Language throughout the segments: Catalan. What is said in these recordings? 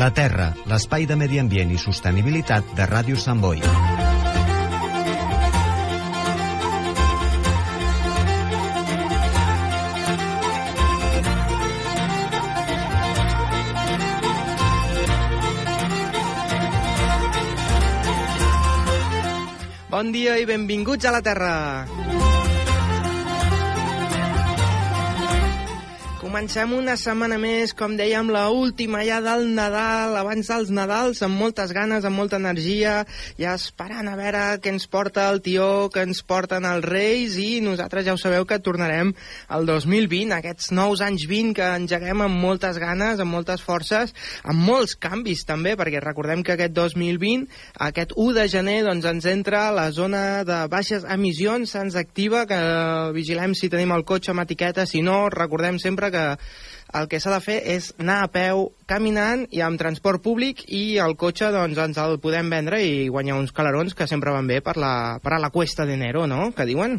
La Terra, l'espai de medi ambient i sostenibilitat de Ràdio Sant Boi. Bon dia i benvinguts a la Terra. Comencem una setmana més, com dèiem, la última ja del Nadal, abans dels Nadals, amb moltes ganes, amb molta energia, ja esperant a veure què ens porta el tió, què ens porten els Reis, i nosaltres ja ho sabeu que tornarem al 2020, aquests nous anys 20 que engeguem amb moltes ganes, amb moltes forces, amb molts canvis també, perquè recordem que aquest 2020, aquest 1 de gener, doncs ens entra la zona de baixes emissions, se'ns activa, que vigilem si tenim el cotxe amb etiqueta, si no, recordem sempre que el que s'ha de fer és anar a peu caminant i amb transport públic i el cotxe doncs, ens el podem vendre i guanyar uns calarons que sempre van bé per la, per a la cuesta d'enero, no?, que diuen.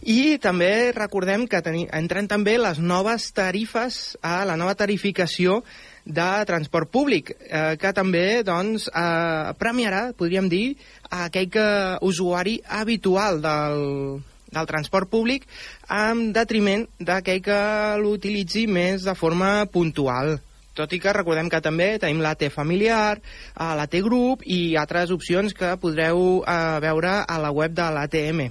I també recordem que teni, entren també les noves tarifes, a la nova tarificació de transport públic, eh, que també doncs, eh, premiarà, podríem dir, a aquell que, usuari habitual del, del transport públic en detriment d'aquell que l'utilitzi més de forma puntual tot i que recordem que també tenim la T familiar, la T grup i altres opcions que podreu eh, veure a la web de l'ATM.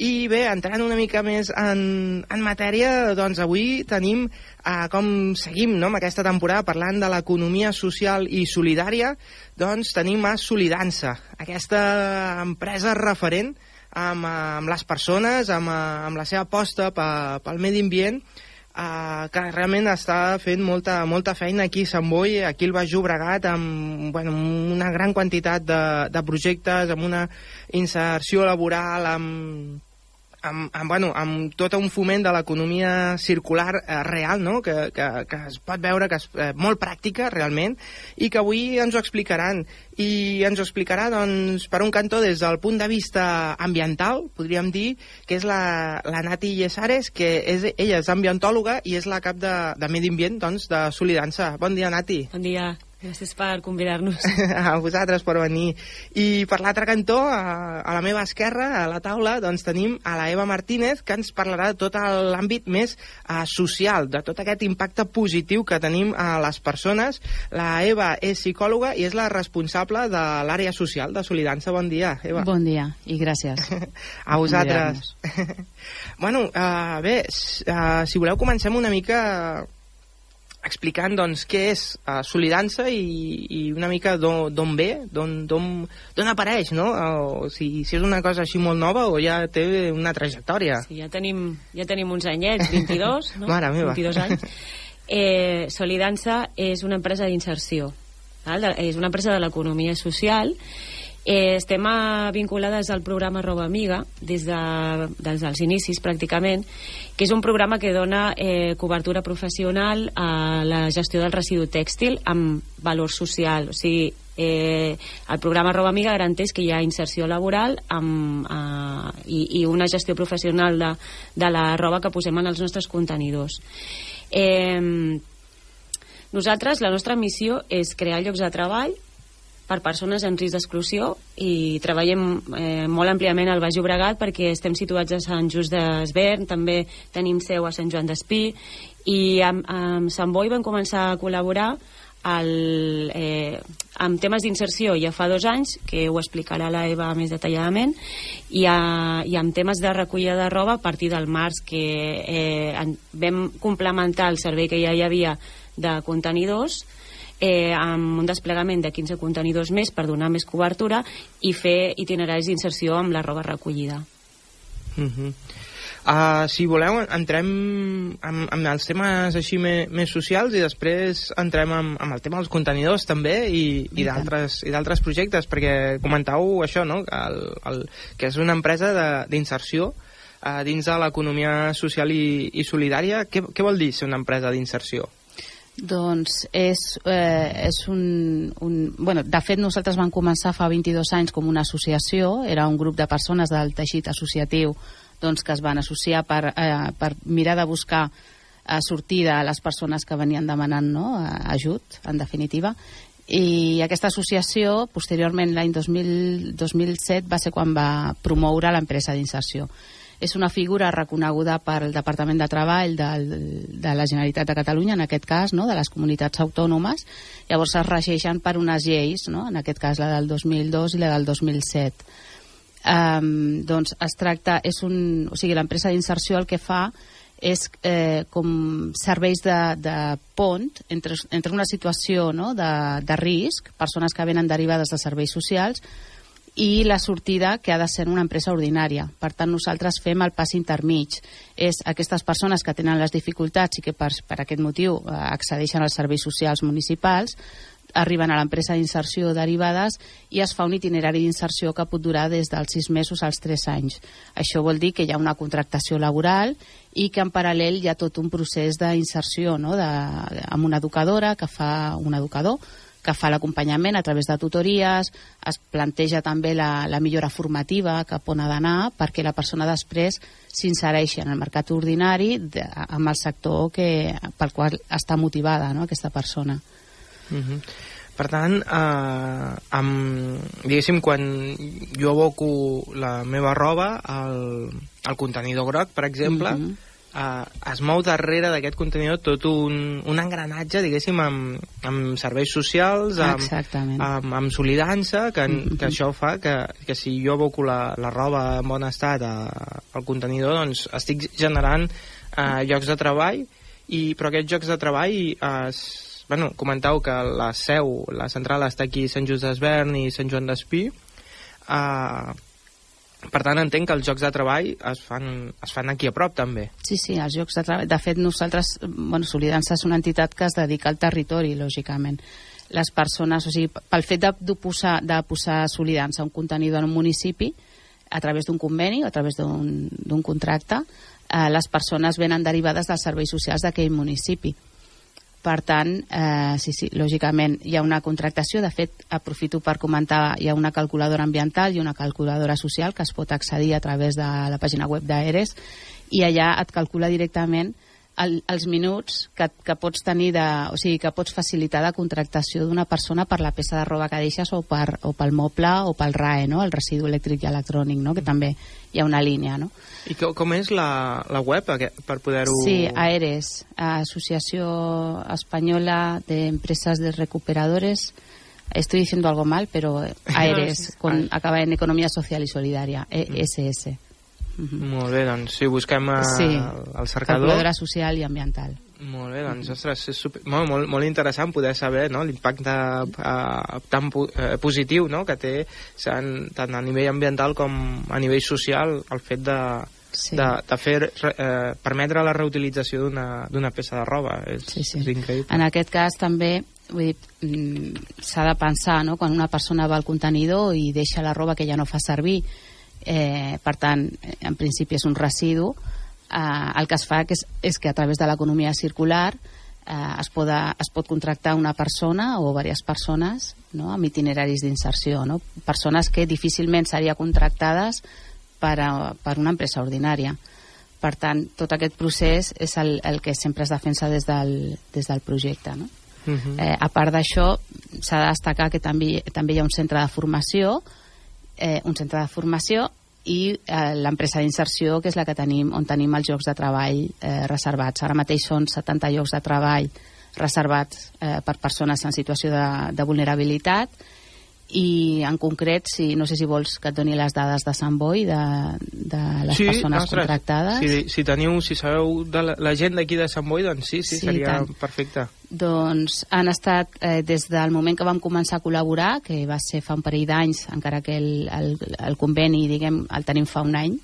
I bé, entrant una mica més en, en matèria, doncs avui tenim, eh, com seguim no, amb aquesta temporada parlant de l'economia social i solidària, doncs tenim a Solidança, aquesta empresa referent amb, amb les persones, amb, amb la seva aposta pel medi ambient, eh, que realment està fent molta, molta feina aquí a Sant Boi, aquí al Baix Llobregat, amb bueno, una gran quantitat de, de projectes, amb una inserció laboral, amb amb, amb, bueno, amb tot un foment de l'economia circular eh, real, no? que, que, que es pot veure que és eh, molt pràctica realment i que avui ens ho explicaran i ens ho explicarà doncs, per un cantó des del punt de vista ambiental, podríem dir, que és la, la Nati Llesares, que és, ella és ambientòloga i és la cap de, de Medi Ambient doncs, de Solidança. Bon dia, Nati. Bon dia. Gràcies per convidar-nos. a vosaltres per venir. I per l'altre cantó, a, a la meva esquerra, a la taula, doncs tenim a la Eva Martínez, que ens parlarà de tot l'àmbit més uh, social, de tot aquest impacte positiu que tenim a les persones. La Eva és psicòloga i és la responsable de l'àrea social de Solidança. Bon dia, Eva. Bon dia i gràcies. a vosaltres. bueno, uh, bé, uh, si voleu comencem una mica explicant doncs, què és uh, Solidança i, i una mica d'on ve, d'on apareix, no? O si, si és una cosa així molt nova o ja té una trajectòria. Sí, ja tenim, ja tenim uns anyets, 22, no? Mare meva. 22 anys. Eh, Solidança és una empresa d'inserció, és una empresa de l'economia social Eh, estem vinculades al programa Roba Amiga des, de, des dels inicis pràcticament, que és un programa que dona eh, cobertura professional a la gestió del residu tèxtil amb valor social. O sigui, eh, el programa Roba Amiga garanteix que hi ha inserció laboral amb, eh, i, i una gestió professional de, de la roba que posem en els nostres contenidors. Eh, nosaltres, la nostra missió és crear llocs de treball per persones en risc d'exclusió i treballem eh, molt àmpliament al Baix Llobregat perquè estem situats a Sant Just d'Esvern, també tenim seu a Sant Joan d'Espí i amb, amb Sant Boi vam començar a col·laborar el, eh, amb temes d'inserció ja fa dos anys, que ho explicarà la Eva més detalladament, i, a, i amb temes de recollida de roba a partir del març, que eh, en, vam complementar el servei que ja hi havia de contenidors, eh, amb un desplegament de 15 contenidors més per donar més cobertura i fer itineraris d'inserció amb la roba recollida. Uh -huh. Uh, si voleu, entrem amb, amb els temes així me, més socials i després entrem amb, amb el tema dels contenidors també i, i d'altres projectes, perquè comentau això, no?, el, el, que és una empresa d'inserció uh, dins de l'economia social i, i solidària. Què, què vol dir ser una empresa d'inserció? Doncs és, eh, és un, un... Bueno, de fet, nosaltres vam començar fa 22 anys com una associació, era un grup de persones del teixit associatiu doncs, que es van associar per, eh, per mirar de buscar a sortida a les persones que venien demanant no, ajut, en definitiva. I aquesta associació, posteriorment, l'any 2007, va ser quan va promoure l'empresa d'inserció. És una figura reconeguda pel Departament de Treball del, de la Generalitat de Catalunya, en aquest cas, no, de les comunitats autònomes. Llavors es regeixen per unes lleis, no, en aquest cas la del 2002 i la del 2007. Um, doncs es tracta, és un, o sigui, l'empresa d'inserció el que fa és eh, com serveis de, de pont entre, entre una situació no, de, de risc, persones que venen derivades de serveis socials, i la sortida que ha de ser una empresa ordinària. Per tant, nosaltres fem el pas intermig. És aquestes persones que tenen les dificultats i que per, per aquest motiu eh, accedeixen als serveis socials municipals, arriben a l'empresa d'inserció derivades i es fa un itinerari d'inserció que pot durar des dels 6 mesos als 3 anys. Això vol dir que hi ha una contractació laboral i que en paral·lel hi ha tot un procés d'inserció no? de, amb una educadora que fa un educador que fa l'acompanyament a través de tutories, es planteja també la, la millora formativa cap on ha d'anar perquè la persona després s'insereixi en el mercat ordinari de, amb el sector que, pel qual està motivada no, aquesta persona. Uh mhm. -huh. Per tant, eh, amb, diguéssim, quan jo aboco la meva roba al, al contenidor groc, per exemple, uh mhm. -huh. Eh, es mou darrere d'aquest contenidor tot un, un engranatge, diguéssim, amb, amb serveis socials, amb, amb, amb solidança, que, mhm. -huh. que això fa que, que si jo aboco la, la roba en bon estat a, al contenidor, doncs estic generant eh, llocs de treball, i, però aquests llocs de treball es bueno, comentau que la seu, la central està aquí a Sant Just d'Esvern i Sant Joan d'Espí. Uh, per tant, entenc que els jocs de treball es fan, es fan aquí a prop, també. Sí, sí, els jocs de treball. De fet, nosaltres, bueno, Solidança és una entitat que es dedica al territori, lògicament. Les persones, o sigui, pel fet de, de, posar, de posar Solidança un contenidor en un municipi, a través d'un conveni a través d'un contracte, eh, les persones venen derivades dels serveis socials d'aquell municipi per tant, eh, sí, sí, lògicament hi ha una contractació. De fet, aprofito per comentar, hi ha una calculadora ambiental i una calculadora social que es pot accedir a través de la pàgina web d'Aeres i allà et calcula directament el, els minuts que, que pots tenir de, o sigui, que pots facilitar de contractació d'una persona per la peça de roba que deixes o, per, o pel moble o pel RAE, no? el residu elèctric i electrònic, no? que també hi ha una línia. No? I com, com és la, la web per poder-ho... Sí, AERES, Associació Espanyola de Empresas de Recuperadores, estoy diciendo algo mal, pero AERES, con, acaba en Economía Social y Solidaria, ESS. Mm -hmm. Molt bé, doncs sí, busquem a, sí, el cercador. Calculadora social i ambiental. Molt bé, doncs, ostres, és super, molt, molt, molt interessant poder saber no, l'impacte uh, tan uh, positiu no, que té tant, tant a nivell ambiental com a nivell social el fet de, sí. de, de fer, eh, permetre la reutilització d'una peça de roba. És, sí, sí. és increïble. En aquest cas també vull dir, mm, s'ha de pensar no? quan una persona va al contenidor i deixa la roba que ja no fa servir eh, per tant, en principi és un residu eh, el que es fa que és, és que a través de l'economia circular eh, es, poda, es pot contractar una persona o diverses persones no, amb itineraris d'inserció no? persones que difícilment serien contractades per, a, per una empresa ordinària per tant, tot aquest procés és el, el que sempre es defensa des del, des del projecte no? Uh -huh. eh, a part d'això s'ha de destacar que també, també hi ha un centre de formació eh, un centre de formació i eh, l'empresa d'inserció, que és la que tenim, on tenim els llocs de treball eh, reservats. Ara mateix són 70 llocs de treball reservats eh, per persones en situació de, de vulnerabilitat i en concret, si, no sé si vols que et doni les dades de Sant Boi, de, de les sí, persones ostres, contractades. Si, si teniu, si sabeu de la, la gent d'aquí de Sant Boi, doncs sí, sí, sí seria tant. perfecte. Doncs han estat, eh, des del moment que vam començar a col·laborar, que va ser fa un parell d'anys, encara que el, el, el conveni, diguem, el tenim fa un any,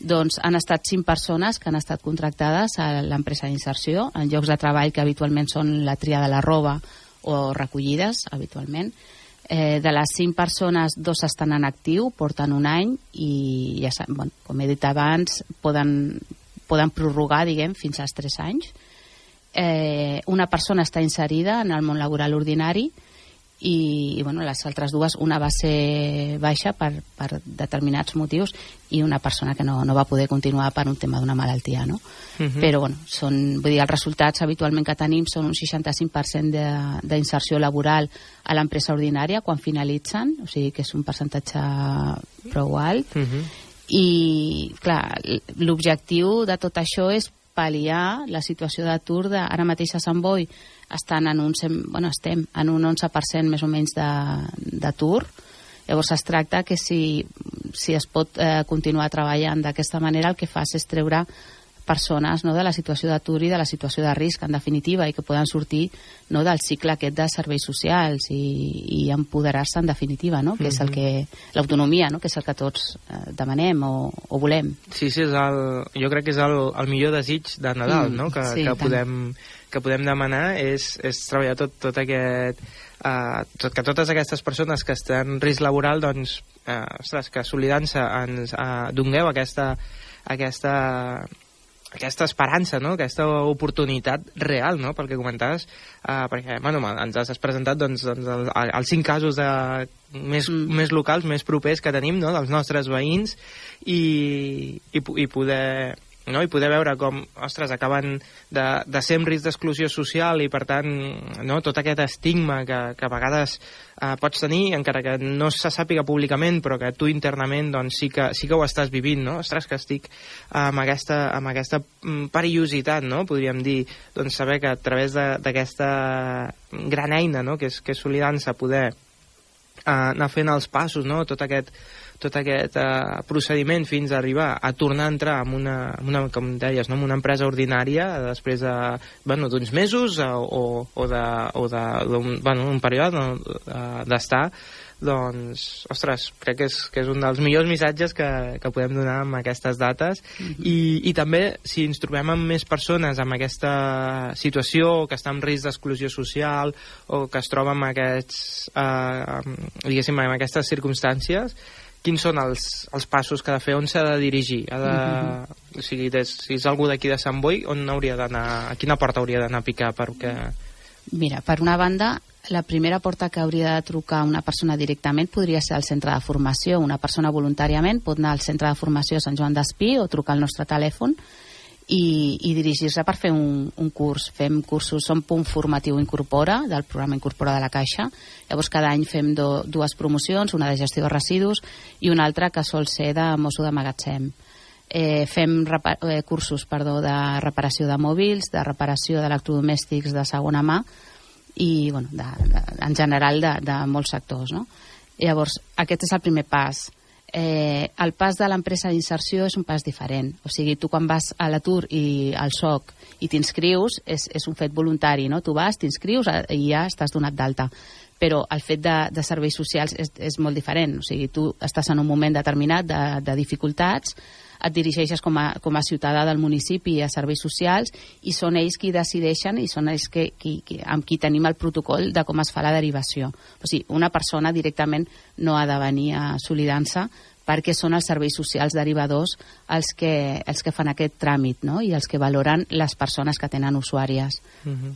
doncs han estat cinc persones que han estat contractades a l'empresa d'inserció en llocs de treball que habitualment són la tria de la roba o recollides, habitualment, Eh, de les cinc persones, dos estan en actiu, porten un any i, ja bueno, com he dit abans, poden, poden prorrogar, diguem, fins als tres anys. Eh, una persona està inserida en el món laboral ordinari i, i bueno, les altres dues, una va ser baixa per, per determinats motius i una persona que no, no va poder continuar per un tema d'una malaltia, no? Uh -huh. Però, bueno, són, vull dir, els resultats habitualment que tenim són un 65% d'inserció laboral a l'empresa ordinària quan finalitzen, o sigui que és un percentatge prou alt, uh -huh. i, clar, l'objectiu de tot això és pal·liar la situació d'atur ara mateix a Sant Boi estan en un, bueno, estem en un 11% més o menys d'atur. Llavors es tracta que si, si es pot eh, continuar treballant d'aquesta manera el que fas és treure persones no, de la situació d'atur i de la situació de risc, en definitiva, i que poden sortir no, del cicle aquest de serveis socials i, i empoderar-se en definitiva, no? que és el que l'autonomia, no? que és el que tots eh, demanem o, o volem. Sí, sí, és el, jo crec que és el, el millor desig de Nadal, mm, no? que, sí, que, podem, que podem demanar és, és treballar tot, tot aquest... Uh, tot, que totes aquestes persones que estan en risc laboral, doncs, uh, ostres, que solidant-se ens uh, dongueu aquesta, aquesta aquesta esperança, no? aquesta oportunitat real, no? pel que comentaves, uh, perquè bueno, ens has presentat doncs, doncs, els, els cinc casos de, més, mm. més locals, més propers que tenim, no? dels nostres veïns, i, i, i poder no? i poder veure com, ostres, acaben de, de ser en risc d'exclusió social i, per tant, no? tot aquest estigma que, que a vegades eh, pots tenir, encara que no se sàpiga públicament, però que tu internament doncs, sí, que, sí que ho estàs vivint, no? Ostres, que estic amb aquesta, amb aquesta mm, perillositat, no? Podríem dir, doncs saber que a través d'aquesta gran eina, no? que és, que és Solidança, poder eh, anar fent els passos, no? Tot aquest tot aquest eh, procediment fins a arribar a tornar a entrar en una, en una com deies, no? en una empresa ordinària després de, bueno, d'uns mesos o, o, o de, o de, un, bueno, un període no? Eh, d'estar doncs, ostres, crec que és, que és un dels millors missatges que, que podem donar amb aquestes dates mm -hmm. I, i també si ens trobem amb més persones amb aquesta situació que està en risc d'exclusió social o que es troba en aquests eh, diguéssim, en aquestes circumstàncies quins són els, els passos que ha de fer, on s'ha de dirigir? Ha de, mm -hmm. o sigui, des, si és algú d'aquí de Sant Boi, on hauria d'anar, a quina porta hauria d'anar a picar perquè... Mira, per una banda, la primera porta que hauria de trucar una persona directament podria ser al centre de formació. Una persona voluntàriament pot anar al centre de formació Sant Joan d'Espí o trucar al nostre telèfon i, i dirigir-se per fer un, un curs. Fem cursos, som punt formatiu Incorpora, del programa Incorpora de la Caixa. Llavors cada any fem do, dues promocions, una de gestió de residus i una altra que sol ser de mosso de magatzem. Eh, fem eh, cursos perdó, de reparació de mòbils, de reparació d'electrodomèstics de segona mà i bueno, de, de, en general de, de molts sectors. No? Llavors, aquest és el primer pas eh, el pas de l'empresa d'inserció és un pas diferent. O sigui, tu quan vas a l'atur i al SOC i t'inscrius, és, és un fet voluntari, no? Tu vas, t'inscrius eh, i ja estàs donat d'alta. Però el fet de, de serveis socials és, és molt diferent. O sigui, tu estàs en un moment determinat de, de dificultats, et dirigeixes com a, com a ciutadà del municipi a serveis socials i són ells qui decideixen i són ells que, qui, qui, amb qui tenim el protocol de com es fa la derivació. O sigui, una persona directament no ha de venir a Solidança perquè són els serveis socials derivadors els que, els que fan aquest tràmit no? i els que valoren les persones que tenen usuàries. Mm -hmm.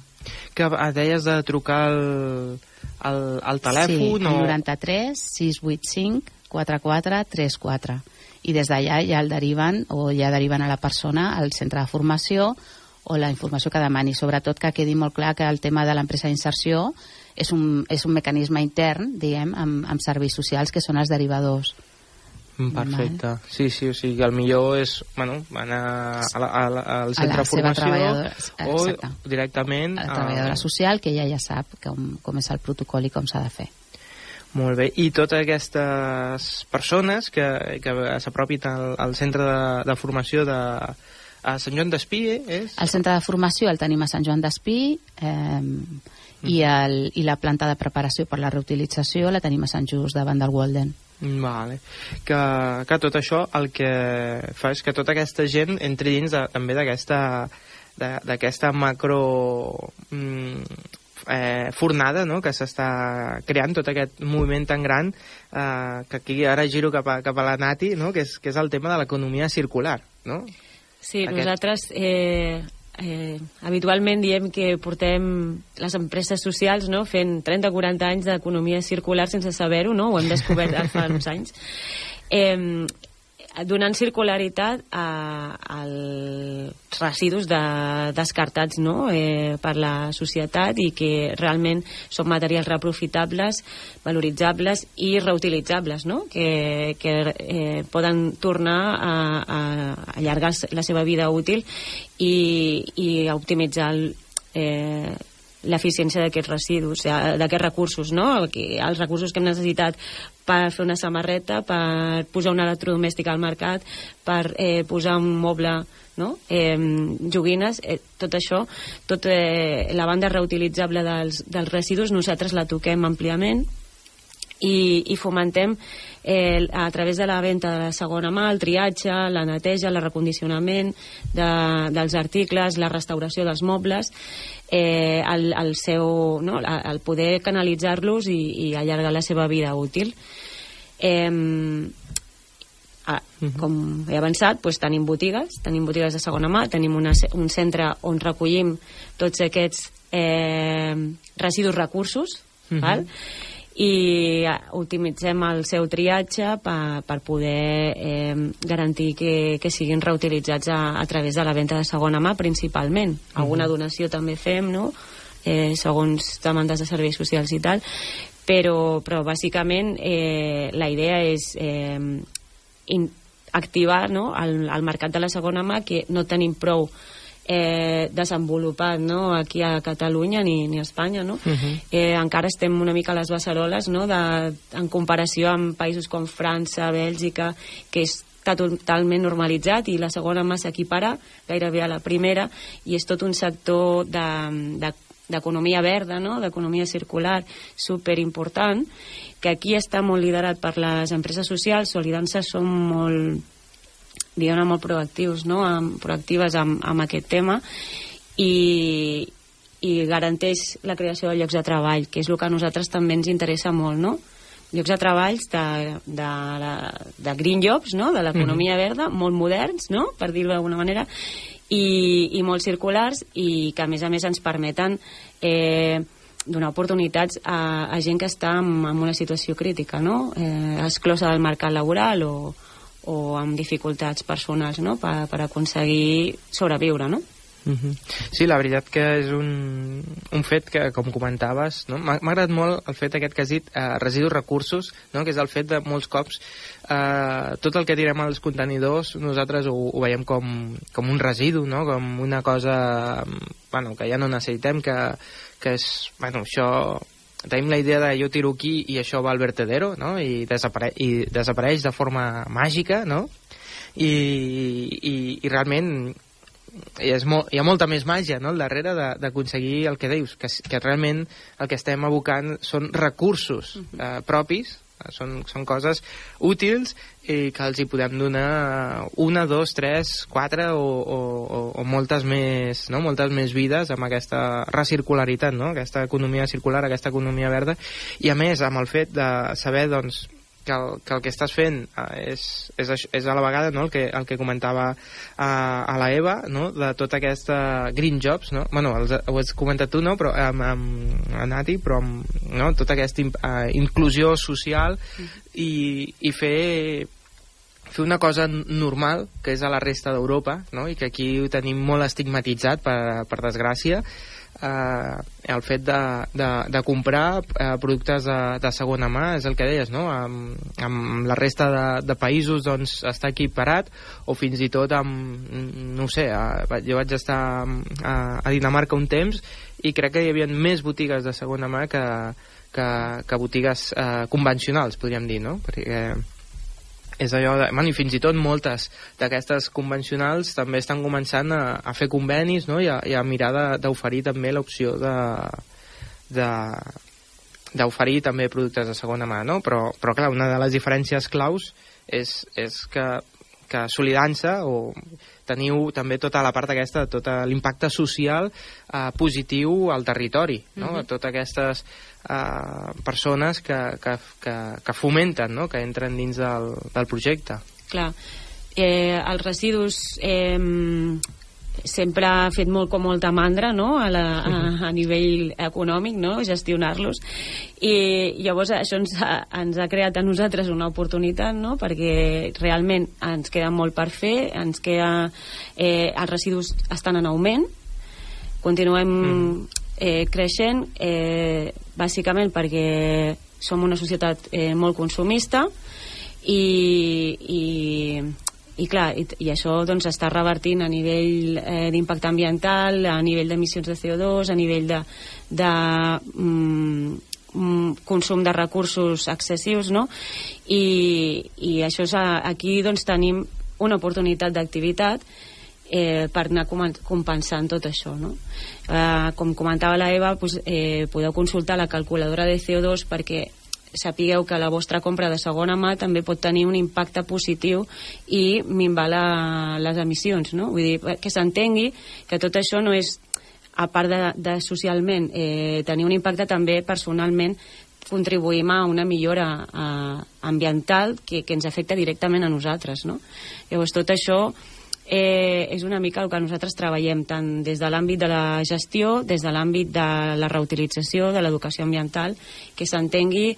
Que deies de trucar al, al, al telèfon? Sí, o... 93 685 4434 i des d'allà ja el deriven o ja deriven a la persona al centre de formació o la informació que demani. Sobretot que quedi molt clar que el tema de l'empresa d'inserció és un, és un mecanisme intern, diguem, amb, amb serveis socials que són els derivadors. Mm, perfecte. Normal. Sí, sí, o sigui, el millor és bueno, anar a la, a la, al centre de formació o directament... A la treballadora a... social, que ella ja sap com, com és el protocol i com s'ha de fer. Molt bé, i totes aquestes persones que, que s'apropin al, al centre de, de formació de, a Sant Joan d'Espí, eh, és? El centre de formació el tenim a Sant Joan d'Espí eh, mm. i, el, i la planta de preparació per la reutilització la tenim a Sant Just, davant del Walden. Vale. Que, que tot això el que fa és que tota aquesta gent entri dins de, també d'aquesta d'aquesta macro mm, eh, fornada no? que s'està creant, tot aquest moviment tan gran eh, que aquí ara giro cap a, cap a la Nati, no? que, és, que és el tema de l'economia circular. No? Sí, aquest... nosaltres eh, eh, habitualment diem que portem les empreses socials no, fent 30-40 anys d'economia circular sense saber-ho, no? ho hem descobert fa uns anys. Eh, donant circularitat a, als residus de, descartats no? eh, per la societat i que realment són materials reprofitables, valoritzables i reutilitzables, no? que, que eh, poden tornar a, a allargar la seva vida útil i, i a optimitzar el, eh, l'eficiència d'aquests residus, d'aquests recursos, no? els recursos que hem necessitat per fer una samarreta, per posar un electrodomèstic al mercat, per eh, posar un moble, no? eh, joguines, eh, tot això, tot eh, la banda reutilitzable dels, dels residus, nosaltres la toquem àmpliament i, i fomentem eh, a través de la venda de la segona mà, el triatge, la neteja, el recondicionament de, dels articles, la restauració dels mobles, eh, el, el, seu, no, el poder canalitzar-los i, i allargar la seva vida útil. Eh, ah, uh -huh. com he avançat, doncs tenim botigues, tenim botigues de segona mà, tenim una, un centre on recollim tots aquests eh, residus recursos, uh -huh. val? I optimitzem el seu triatge per, per poder eh, garantir que, que siguin reutilitzats a, a través de la venda de segona mà principalment. Alguna donació també fem, no?, eh, segons demandes de serveis socials i tal, però, però bàsicament eh, la idea és eh, in, activar no, el, el mercat de la segona mà que no tenim prou eh, desenvolupat no? aquí a Catalunya ni, ni a Espanya. No? Uh -huh. eh, encara estem una mica a les beceroles no? de, en comparació amb països com França, Bèlgica, que és està totalment normalitzat i la segona mà s'equipara gairebé a la primera i és tot un sector d'economia de, de, verda, no? d'economia circular super important que aquí està molt liderat per les empreses socials, Solidança són molt diguem molt proactius, no? amb, proactives amb, amb aquest tema i, i garanteix la creació de llocs de treball, que és el que a nosaltres també ens interessa molt, no? llocs de treballs de, de, de, de green jobs, no? de l'economia mm -hmm. verda, molt moderns, no? per dir-ho d'alguna manera, i, i molt circulars i que a més a més ens permeten eh, donar oportunitats a, a gent que està en, en una situació crítica, no? eh, exclosa del mercat laboral o, o amb dificultats personals no? per, per aconseguir sobreviure, no? Mhm. Sí, la veritat que és un, un fet que, com comentaves, no? m'ha agradat molt el fet aquest que has dit, eh, residus recursos, no? que és el fet de molts cops eh, tot el que tirem als contenidors nosaltres ho, ho veiem com, com un residu, no? com una cosa bueno, que ja no necessitem, que, que és, bueno, això tenim la idea de jo tiro aquí i això va al vertedero, no? I, desapare i desapareix de forma màgica, no? I, i, i realment és molt, hi ha molta més màgia no, al darrere d'aconseguir el que dius, que, que realment el que estem abocant són recursos eh, propis són, són coses útils i que els hi podem donar una, dos, tres, quatre o, o, o moltes més no? moltes més vides amb aquesta recircularitat, no? aquesta economia circular, aquesta economia verda i a més amb el fet de saber doncs, que el, que el que estàs fent eh, és, és, és a la vegada no, el, que, el que comentava a, eh, a la Eva, no, de tota aquesta green jobs, no? bueno, els, ho has comentat tu, no? però amb, amb, amb Nati, però amb no? tota aquesta uh, inclusió social i, i fer fer una cosa normal, que és a la resta d'Europa, no? i que aquí ho tenim molt estigmatitzat, per, per desgràcia, eh, el fet de, de, de comprar eh, productes de, de segona mà, és el que deies, no? Amb, amb la resta de, de països doncs, està equiparat, o fins i tot amb, no sé, eh, jo vaig estar a, a Dinamarca un temps i crec que hi havia més botigues de segona mà que, que, que botigues eh, convencionals, podríem dir, no? Perquè és allò de, bueno, i fins i tot moltes d'aquestes convencionals també estan començant a, a fer convenis no? I, a, i a mirar d'oferir també l'opció de, de d'oferir també productes de segona mà, no? Però, però clar, una de les diferències claus és, és que, que Solidança o teniu també tota la part aquesta, tot l'impacte social eh, positiu al territori, no? Mm -hmm. Totes aquestes eh, persones que, que, que, que fomenten, no? que entren dins del, del projecte. Clar. Eh, els residus eh, sempre ha fet molt com molta mandra no? a, la, a, a nivell econòmic no? gestionar-los i llavors això ens ha, ens ha creat a nosaltres una oportunitat no? perquè realment ens queda molt per fer ens queda, eh, els residus estan en augment continuem mm. eh, creixent eh, bàsicament perquè som una societat eh, molt consumista i, i i clar, i, i això doncs està revertint a nivell eh, d'impacte ambiental, a nivell d'emissions de CO2, a nivell de, de mm, mm, consum de recursos excessius, no? I, i això és a, aquí doncs tenim una oportunitat d'activitat eh, per anar compensant tot això. No? Eh, com comentava la Eva, doncs, eh, podeu consultar la calculadora de CO2 perquè sapigueu que la vostra compra de segona mà també pot tenir un impacte positiu i minvar la, les emissions, no? Vull dir, que s'entengui que tot això no és, a part de, de socialment, eh, tenir un impacte també personalment contribuïm a una millora eh, ambiental que, que ens afecta directament a nosaltres, no? Llavors, tot això eh, és una mica el que nosaltres treballem tant des de l'àmbit de la gestió, des de l'àmbit de la reutilització, de l'educació ambiental, que s'entengui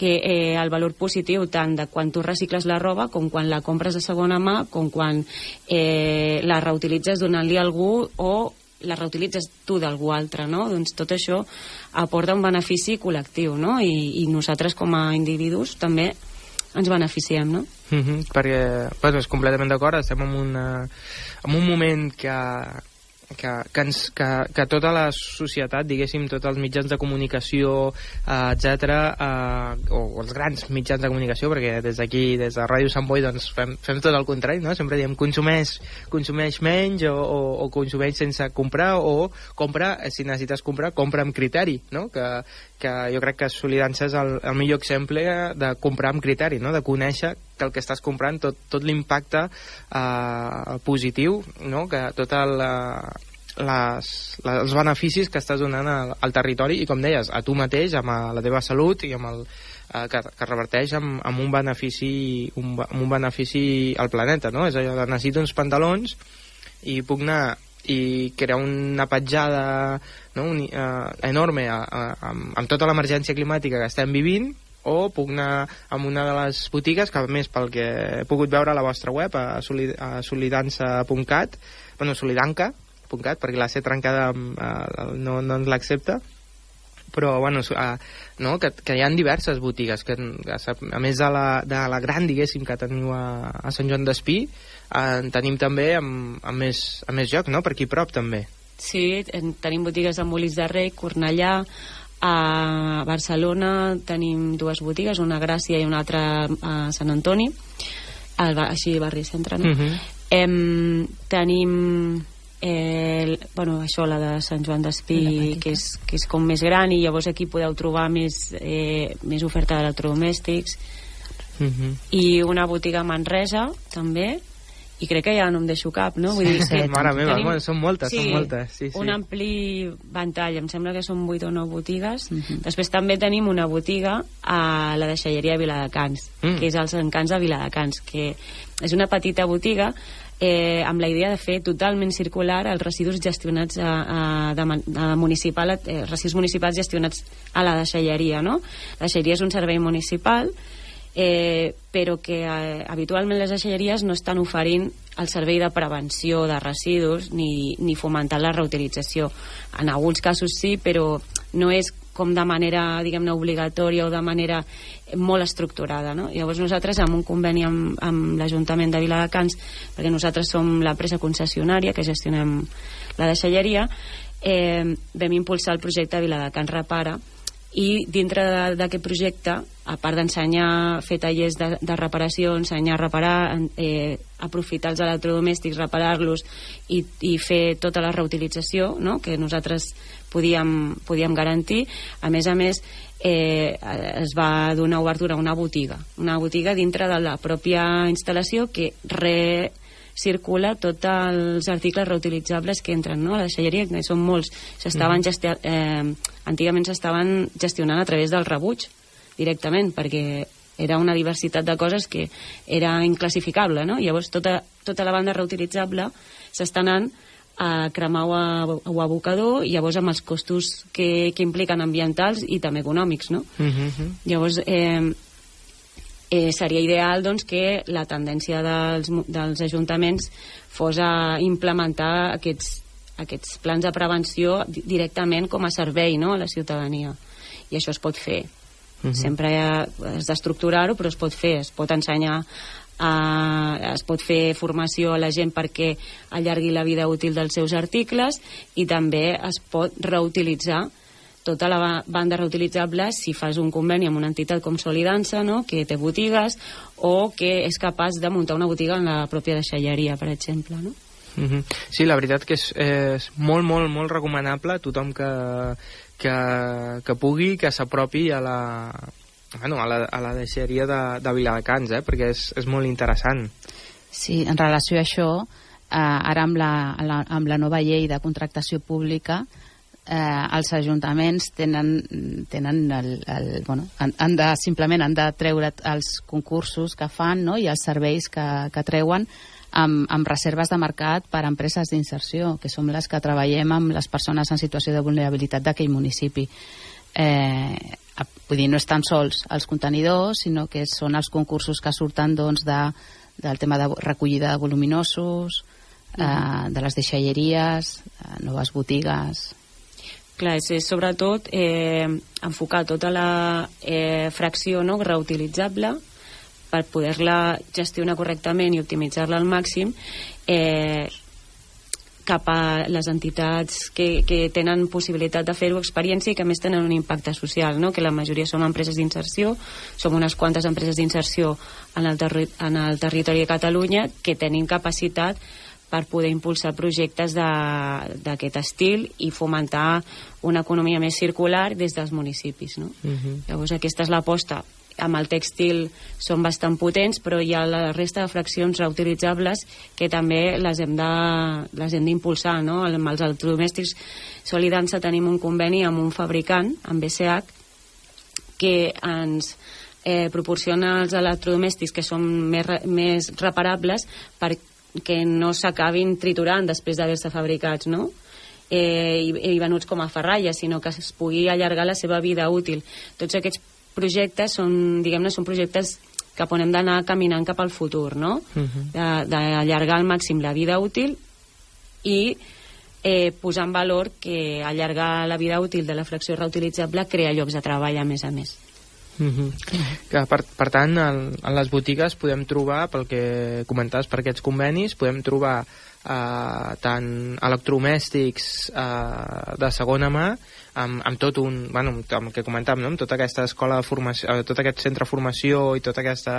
que eh, el valor positiu tant de quan tu recicles la roba com quan la compres de segona mà, com quan eh, la reutilitzes donant-li a algú o la reutilitzes tu d'algú altre, no? Doncs tot això aporta un benefici col·lectiu, no? I, i nosaltres com a individus també ens beneficiem, no? Mm -hmm, perquè, és completament d'acord, estem en, una, en un moment que, que, que, ens, que, que tota la societat, diguéssim, tots els mitjans de comunicació, eh, etc eh, o, els grans mitjans de comunicació, perquè des d'aquí, des de Ràdio Sant Boi, doncs fem, fem tot el contrari, no? Sempre diem consumeix, consumeix menys o, o, o consumeix sense comprar o compra, si necessites comprar, compra amb criteri, no? Que, que jo crec que Solidança és el, el millor exemple de comprar amb criteri, no? de conèixer que el que estàs comprant, tot, tot l'impacte eh, positiu, no? que tot el, eh, les, les, els beneficis que estàs donant al, al territori i, com deies, a tu mateix, amb la teva salut i amb el, eh, que, que reverteix amb, amb un benefici un, amb un benefici al planeta, no? És allò de necessito uns pantalons i puc anar i crear una petjada no, un, uh, enorme a, a, amb, amb tota l'emergència climàtica que estem vivint o puc anar a una de les botigues que més pel que he pogut veure a la vostra web a, solid, a solidança.cat bueno, solidanca.cat perquè la C trencada uh, no, no ens l'accepta però bueno, uh, no, que, que hi ha diverses botigues que, que a més de la, de la gran diguéssim que teniu a, a Sant Joan d'Espí en tenim també amb, amb, més, amb més joc, no? Per aquí prop també. Sí, en, tenim botigues a Molins de Rei, Cornellà, a Barcelona tenim dues botigues, una a Gràcia i una altra a Sant Antoni, al, així barri centre, no? Uh mhm. -huh. em, tenim eh, bueno, això, la de Sant Joan d'Espí, que, és, que és com més gran, i llavors aquí podeu trobar més, eh, més oferta d'electrodomèstics, uh mhm. -huh. i una botiga a Manresa, també, i crec que ja no em deixo cap, no? Vull dir, sí, mare meva, tenim... són moltes, sí, són moltes. Sí, sí. Un ampli ventall, em sembla que són 8 o 9 botigues. Mhm. -huh. Després també tenim una botiga a la deixalleria de Viladecans, mm. que és als encants de Viladecans, que és una petita botiga eh, amb la idea de fer totalment circular els residus gestionats a, a, de, a municipal, eh, residus municipals gestionats a la deixalleria, no? La deixalleria és un servei municipal eh, però que eh, habitualment les deixalleries no estan oferint el servei de prevenció de residus ni, ni fomentant la reutilització. En alguns casos sí, però no és com de manera, diguem-ne, obligatòria o de manera molt estructurada. No? Llavors nosaltres, amb un conveni amb, amb l'Ajuntament de Viladecans, perquè nosaltres som l'empresa concessionària que gestionem la deixalleria, eh, vam impulsar el projecte Viladecans Repara, i dintre d'aquest projecte, a part d'ensenyar fer tallers de, de reparació, ensenyar a reparar, eh, aprofitar els electrodomèstics, reparar-los i, i fer tota la reutilització no? que nosaltres podíem, podíem garantir, a més a més eh, es va donar obertura a una botiga, una botiga dintre de la pròpia instal·lació que re, circula tots els articles reutilitzables que entren no? a la deixalleria, que són molts. S'estaven mm. eh, antigament s'estaven gestionant a través del rebuig directament, perquè era una diversitat de coses que era inclassificable, no? Llavors tota, tota la banda reutilitzable s'està anant a cremar o a, o a abocador, i llavors amb els costos que, que impliquen ambientals i també econòmics, no? Uh -huh. Llavors, eh, eh, seria ideal doncs, que la tendència dels, dels ajuntaments fos a implementar aquests, aquests plans de prevenció di- directament com a servei no, a la ciutadania. I això es pot fer. Mhm. Sempre ha, has d'estructurar-ho, però es pot fer. Es pot ensenyar a, es pot fer formació a la gent perquè allargui la vida útil dels seus articles i també es pot reutilitzar tota la ba- banda reutilitzable si fas un conveni amb una entitat com Solidança, no? que té botigues, o que és capaç de muntar una botiga en la pròpia deixalleria, per exemple. No? Uh -huh. Sí, la veritat que és, és molt, molt, molt recomanable a tothom que, que, que pugui, que s'apropi a la, bueno, a la, a la deixeria de, de Viladecans, eh? perquè és, és molt interessant. Sí, en relació a això, eh, ara amb la, la, amb la nova llei de contractació pública, eh, els ajuntaments tenen, tenen el, el, bueno, han, han de, simplement han de treure els concursos que fan no? i els serveis que, que treuen amb, amb reserves de mercat per a empreses d'inserció, que som les que treballem amb les persones en situació de vulnerabilitat d'aquell municipi. Eh, vull dir, no és tan sols els contenidors, sinó que són els concursos que surten doncs, de, del tema de recollida de voluminosos, eh, de les deixalleries, eh, noves botigues... Clar, és, és sobretot eh, enfocar tota la eh, fracció no, reutilitzable per poder-la gestionar correctament i optimitzar-la al màxim eh, cap a les entitats que, que tenen possibilitat de fer-ho, experiència i que més tenen un impacte social, no? que la majoria són empreses d'inserció, som unes quantes empreses d'inserció en, el en el territori de Catalunya que tenim capacitat per poder impulsar projectes de- d'aquest estil i fomentar una economia més circular des dels municipis. No? Uh -huh. Llavors aquesta és l'aposta. Amb el tèxtil són bastant potents, però hi ha la resta de fraccions reutilitzables que també les hem de- les hem d'impulsar. No? Amb els electrodomèstics Solidança tenim un conveni amb un fabricant, amb BCH, que ens eh, proporciona els electrodomèstics que són més, re- més reparables perquè no s'acabin triturant després d'haver-se fabricats, no? Eh, i, i venuts com a ferralla, sinó que es pugui allargar la seva vida útil. Tots aquests projectes són, diguem-ne, són projectes cap on hem d'anar caminant cap al futur, no? Mhm. De- D'allargar al màxim la vida útil i eh, posar en valor que allargar la vida útil de la fracció reutilitzable crea llocs de treball a més a més. Mhm. que per, per tant, en, en les botigues podem trobar, pel que comentaves per aquests convenis, podem trobar eh, tant electrodomèstics eh, de segona mà amb, amb tot un, bueno, amb el que comentàvem, no? amb tota aquesta escola de formació, eh, tot aquest centre de formació i tota aquesta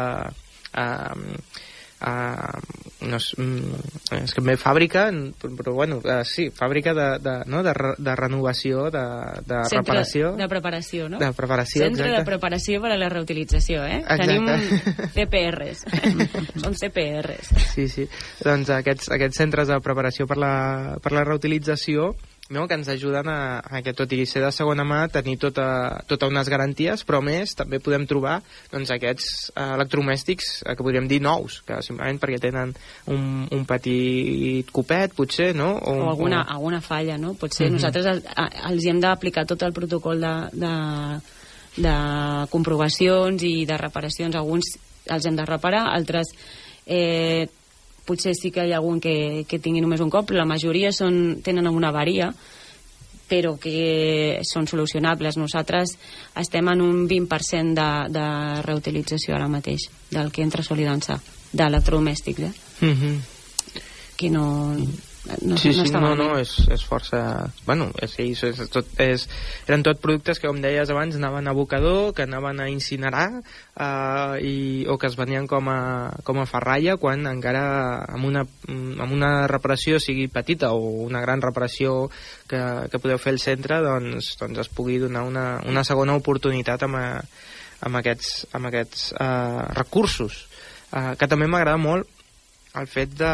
eh, eh, no és, mm, és que fàbrica però, però bueno, eh, sí, fàbrica de, de, no? de, re- de renovació de, de Centre reparació de preparació, no? de preparació, Centre exacte. de preparació per a la reutilització, eh? Exacte. Tenim CPRs. Són CPRs. Sí, sí. Doncs aquests, aquests centres de preparació per la, per la reutilització no, que ens ajuden a, a que, tot i ser de segona mà, tenir tota, tota unes garanties, però més també podem trobar doncs, aquests eh, electrodomèstics eh, que podríem dir nous, que simplement perquè tenen un, un petit copet, potser, no? O alguna, alguna falla, no? Potser Mhm. nosaltres el, a, els hi hem d'aplicar tot el protocol de, de, de comprovacions i de reparacions. Alguns els hem de reparar, altres eh, potser sí que hi ha algun que, que tingui només un cop, però la majoria són, tenen alguna avaria, però que són solucionables. Nosaltres estem en un 20% de, de reutilització ara mateix del que entra a Solidança, d'electrodomèstics, eh? Mm -hmm. que no, no, sí, no sí, no, no, és, és força... Bueno, és, és, és, tot, és, eren tot productes que, com deies abans, anaven a abocador, que anaven a incinerar, eh, i, o que es venien com a, com a ferralla, quan encara amb una, amb una reparació, sigui petita o una gran reparació que, que podeu fer al centre, doncs, doncs es pugui donar una, una segona oportunitat amb, a, amb aquests, amb aquests eh, recursos. Eh, que també m'agrada molt el fet de,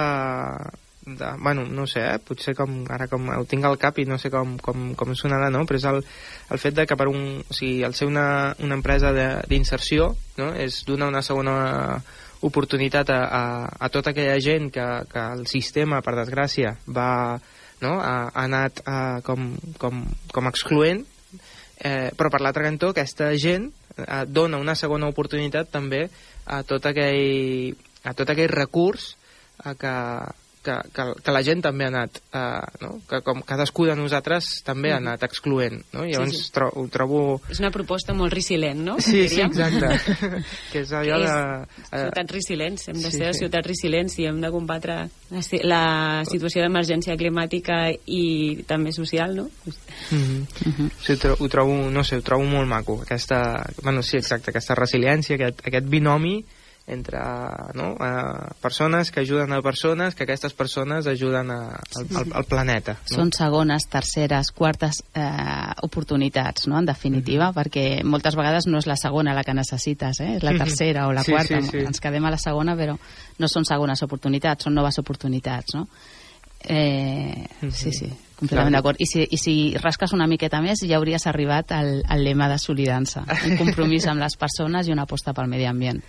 de, bueno, no sé, eh? potser com, ara com ho tinc al cap i no sé com, com, com sonarà, no? però és el, el fet de que per un, o sigui, el ser una, una empresa d'inserció no? és donar una segona oportunitat a, a, a tota aquella gent que, que el sistema, per desgràcia, va, no? ha, ha anat uh, com, com, com excloent, eh, però per l'altre cantó aquesta gent eh, dona una segona oportunitat també a tot aquell, a tot aquell recurs eh, que, que, que, que la gent també ha anat, eh, no? que com cadascú de nosaltres també ha anat excloent. No? I llavors Sí, sí. Tro ho trobo... És una proposta molt resilient, no? Sí, sí, exacte. que és allò de... És eh, ciutats resilients, hem de sí, ser sí. ciutats resilients i hem de combatre la, la situació d'emergència climàtica i també social, no? Mm -hmm. sí, ho, tro ho trobo, no sé, ho trobo molt maco aquesta, bueno, sí, exacte, aquesta resiliència aquest, aquest binomi entre no, eh, persones que ajuden a persones, que aquestes persones ajuden a, al, al, al planeta. No? Són segones, terceres, quartes eh, oportunitats, no?, en definitiva, perquè moltes vegades no és la segona la que necessites, eh? és la tercera o la Sí, quarta. sí, sí. Ens quedem a la segona, però no són segones oportunitats, són noves oportunitats, no? Eh, Mhm. Sí, sí, completament d'acord. I si, I si rasques una miqueta més, ja hauries arribat al, al lema de Solidança. Un compromís amb les persones i una aposta pel medi ambient.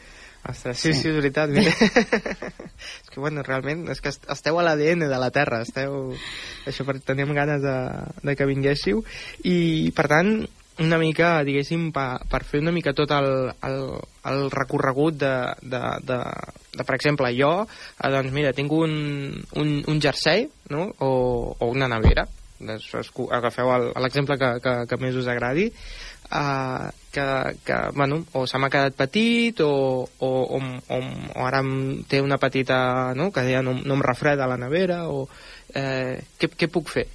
Ostres, sí, Sí. sí, és veritat. Mira. és que, bueno, realment, és que est- esteu a l'ADN de la Terra, esteu... Això, per, teníem ganes de, de que vinguéssiu, i, per tant, una mica, diguéssim, pa, per fer una mica tot el, el, el recorregut de, de, de, de, per exemple, jo, eh, doncs mira, tinc un, un, un jersei, no?, o, o una nevera, agafeu l'exemple que, que, que més us agradi, uh, que, que bueno, o se m'ha quedat petit o, o, o, o, o ara té una petita... No? que ja no, no em refreda la nevera o... Eh, què, què puc fer?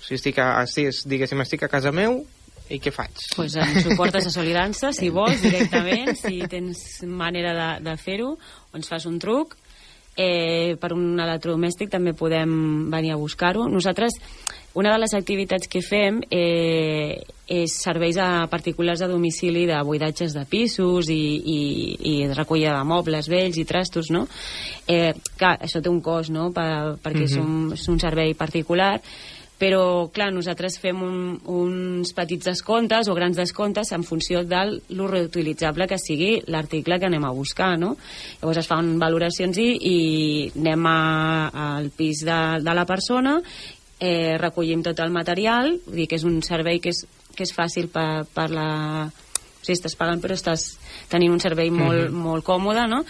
Sigui, estic a, estic, diguéssim, estic a casa meu i què faig? pues ens ho portes a Solidança, si vols, directament, si tens manera de, de fer-ho, o ens fas un truc. Eh, per un electrodomèstic també podem venir a buscar-ho. Nosaltres, una de les activitats que fem eh, és serveis a particulars de domicili de buidatges de pisos i, i, i recollida de mobles vells i trastos, no? Eh, clar, això té un cost, no?, per, perquè Mhm. és, un, és un servei particular, però, clar, nosaltres fem un, uns petits descomptes o grans descomptes en funció del lo reutilitzable que sigui l'article que anem a buscar, no? Llavors es fan valoracions i, i anem a, al pis de, de la persona, eh, recollim tot el material, vull dir que és un servei que és, que és fàcil per, per la... O sigui, estàs pagant però estàs tenint un servei molt, Mhm. molt còmode, no?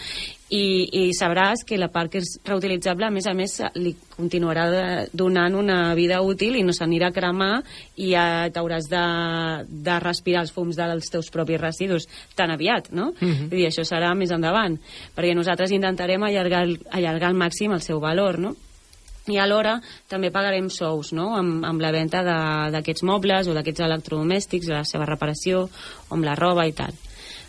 I, I sabràs que la part que és reutilitzable, a més a més, li continuarà de, donant una vida útil i no s'anirà a cremar i ja t'hauràs de, de respirar els fums dels teus propis residus tan aviat, no? Mhm. Vull dir, això serà més endavant, perquè nosaltres intentarem allargar, allargar al màxim el seu valor, no? I alhora també pagarem sous no? amb, amb la venda de- d'aquests mobles o d'aquests electrodomèstics, la seva reparació, o amb la roba i tal.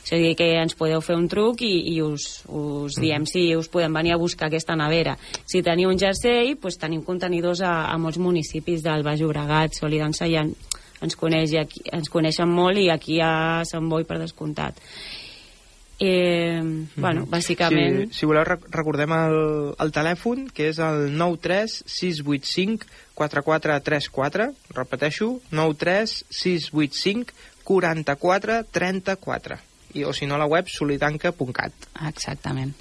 O sigui que ens podeu fer un truc i, i us, us diem si us podem venir a buscar aquesta nevera. Si teniu un jersei, doncs tenim contenidors a, a molts municipis del Baix Llobregat, Solidança ja en- ens, coneix, aquí, ens coneixen molt i aquí a Sant Boi per descomptat. Eh, bueno, bàsicament... Si, si voleu, rec- recordem el, el telèfon, que és el 93 685 4434. Repeteixo, 93 685 44 34. I, o si no, la web solidanca.cat. Exactament.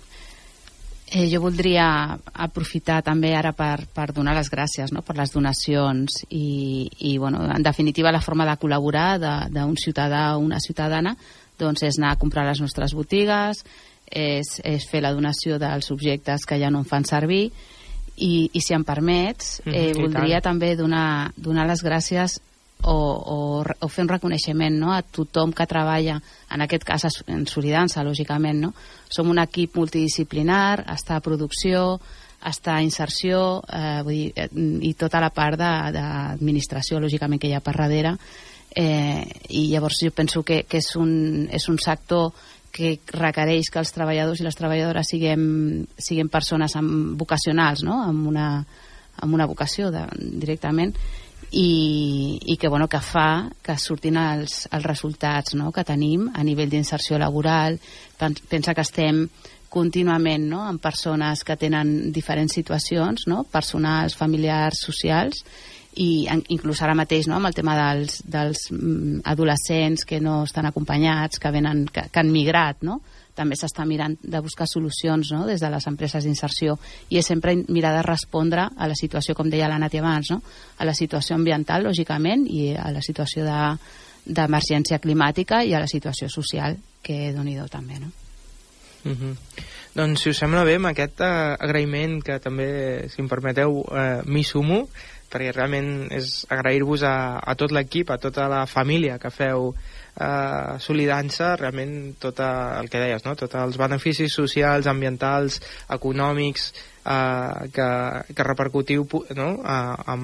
Eh, jo voldria aprofitar també ara per, per donar les gràcies no? per les donacions i, i bueno, en definitiva la forma de col·laborar d'un ciutadà o una ciutadana doncs és anar a comprar a les nostres botigues, és, és fer la donació dels objectes que ja no en fan servir i, i si em permets, Mhm, eh, i voldria tant. també donar, donar les gràcies o, o, o fer un reconeixement no, a tothom que treballa, en aquest cas en Solidança, lògicament. No? Som un equip multidisciplinar, està a producció, està a inserció eh, vull dir, eh, i tota la part de- d'administració, lògicament, que hi ha per darrere. Eh, I llavors jo penso que, que és, un, és un sector que requereix que els treballadors i les treballadores siguem, siguem persones amb, vocacionals, no? amb, una, amb una vocació de, directament i, i que, bueno, que fa que surtin els, els resultats no? que tenim a nivell d'inserció laboral. Pen- Pensa que estem contínuament no? amb persones que tenen diferents situacions, no? personals, familiars, socials, i en- inclús ara mateix no? amb el tema dels, dels mm, adolescents que no estan acompanyats, que, venen, que, que han migrat, no? també s'està mirant de buscar solucions no? des de les empreses d'inserció i és sempre mirar de respondre a la situació, com deia la Nati abans, no? a la situació ambiental, lògicament, i a la situació de d'emergència climàtica i a la situació social, que doni do també, no? Mm -hmm. Doncs, si us sembla bé, amb aquest uh, agraïment que també, si em permeteu, uh, m'hi sumo, perquè realment és agrair-vos a, a tot l'equip, a tota la família que feu eh, Solidança, realment tot el que deies, no? tots els beneficis socials, ambientals, econòmics eh, que, que repercutiu no? a, a,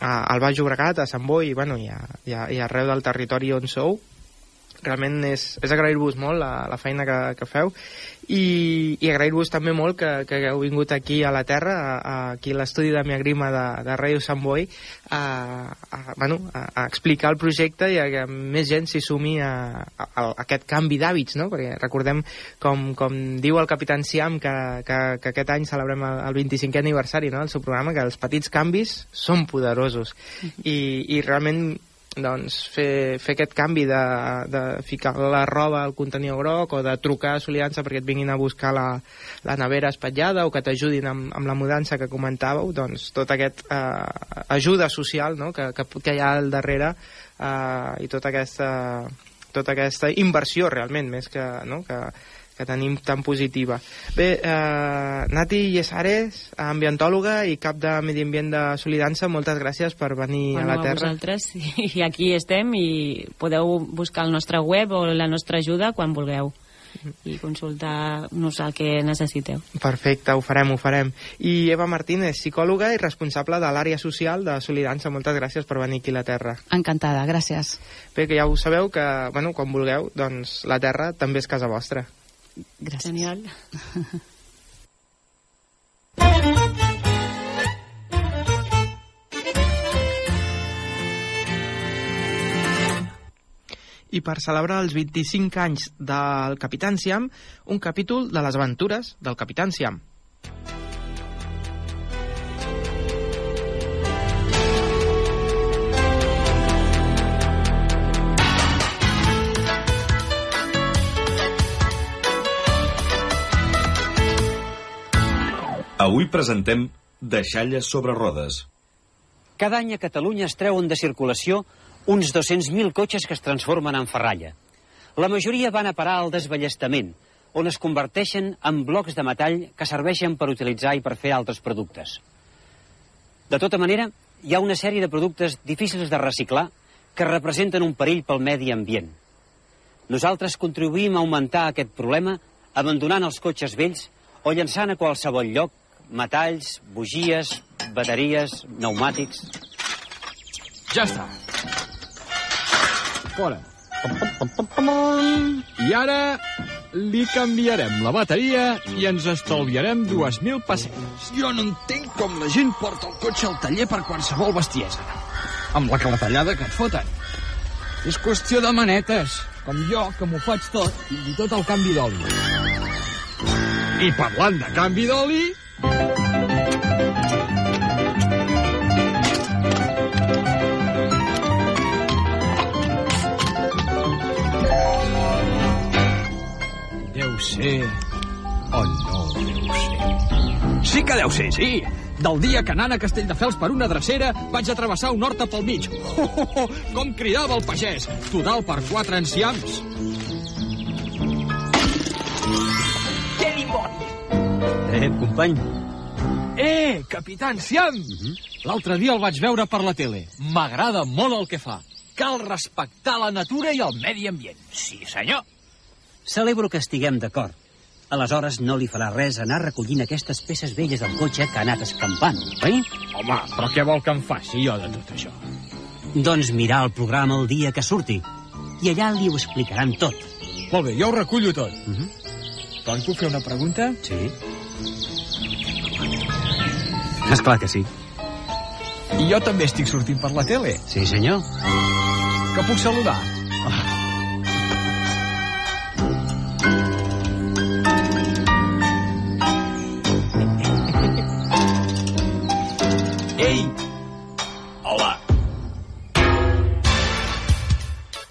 a, al Baix Llobregat, a Sant Boi i, bueno, i, a, i, a, i arreu del territori on sou realment és, és agrair-vos molt la, la feina que, que feu i, i agrair-vos també molt que, que hagueu vingut aquí a la Terra, a, a, aquí a l'estudi de Miagrima de, de Ràdio Sant Boi, a, a, bueno, a, a explicar el projecte i a que més gent s'hi sumi a, a, a aquest canvi d'hàbits, no? perquè recordem, com, com diu el Capitán Siam, que, que, que aquest any celebrem el, el 25è aniversari no? del seu programa, que els petits canvis són poderosos. I, i realment doncs, fer, fer aquest canvi de, de ficar la roba al contenidor groc o de trucar a Soliança perquè et vinguin a buscar la, la nevera espatllada o que t'ajudin amb, amb la mudança que comentàveu, doncs tot aquest eh, ajuda social no? que, que, que hi ha al darrere eh, i tota aquesta, tota aquesta inversió realment, més que, no? que, que tenim tan positiva. Bé, eh, Nati Llesares, ambientòloga i cap de Medi Ambient de Solidança, moltes gràcies per venir bueno, a la Terra. A vosaltres, i aquí estem, i podeu buscar el nostre web o la nostra ajuda quan vulgueu i consultar-nos el que necessiteu. Perfecte, ho farem, ho farem. I Eva Martínez, psicòloga i responsable de l'àrea social de Solidança. Moltes gràcies per venir aquí a la Terra. Encantada, gràcies. Bé, que ja ho sabeu, que bueno, quan vulgueu, doncs la Terra també és casa vostra. Gràcies. Genial. I per celebrar els 25 anys del Capitán Siam, un capítol de les aventures del Capitán Siam. Avui presentem Deixalles sobre rodes. Cada any a Catalunya es treuen de circulació uns 200.000 cotxes que es transformen en ferralla. La majoria van a parar al desballestament, on es converteixen en blocs de metall que serveixen per utilitzar i per fer altres productes. De tota manera, hi ha una sèrie de productes difícils de reciclar que representen un perill pel medi ambient. Nosaltres contribuïm a augmentar aquest problema abandonant els cotxes vells o llançant a qualsevol lloc metalls, bugies, bateries, pneumàtics... Ja està. Fora. I ara li canviarem la bateria i ens estalviarem 2.000 pessetes. Jo no entenc com la gent porta el cotxe al taller per qualsevol bestiesa. Amb la calatallada que et foten. És qüestió de manetes, com jo, que m'ho faig tot, i tot el canvi d'oli. I parlant de canvi d'oli, Deu ser... O no deu ser. Sí que deu ser, sí. Del dia que anant a Castelldefels per una drecera vaig a travessar un horta pel mig. Oh, oh, oh, com cridava el pagès. Total per quatre enciams. Què dimonis? Eh, company, Eh, capità Enciam! L'altre dia el vaig veure per la tele. M'agrada molt el que fa. Cal respectar la natura i el medi ambient. Sí, senyor. celebro que estiguem d'acord. Aleshores no li farà res anar recollint aquestes peces velles del cotxe que ha anat escampant, oi? Home, però què vol que em faci jo de tot això? Doncs mirar el programa el dia que surti. I allà li ho explicaran tot. Molt bé, jo ho recullo tot. Uh -huh. Però em puc fer una pregunta? Sí. És clar que sí. I jo també estic sortint per la tele. Sí, senyor. Que puc saludar? Ei! Hola!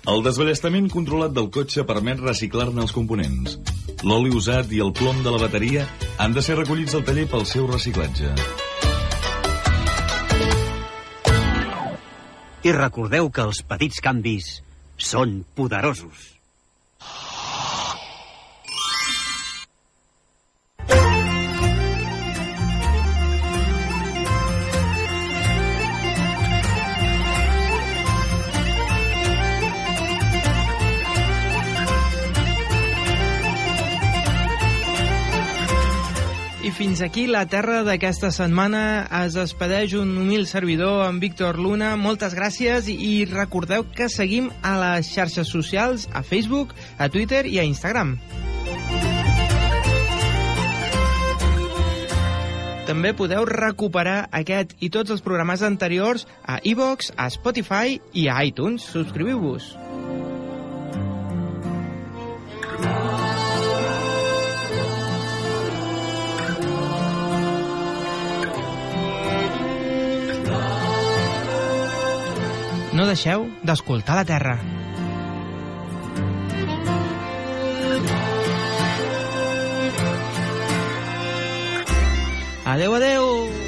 El desballestament controlat del cotxe permet reciclar-ne els components. L'oli usat i el plom de la bateria han de ser recollits al taller pel seu reciclatge. I recordeu que els petits canvis són poderosos. Fins aquí la terra d'aquesta setmana. Es despedeix un humil servidor, en Víctor Luna. Moltes gràcies i recordeu que seguim a les xarxes socials, a Facebook, a Twitter i a Instagram. També podeu recuperar aquest i tots els programes anteriors a iVox, a Spotify i a iTunes. Subscriviu-vos. No deixeu d'escoltar la Terra. Adeu, adeu!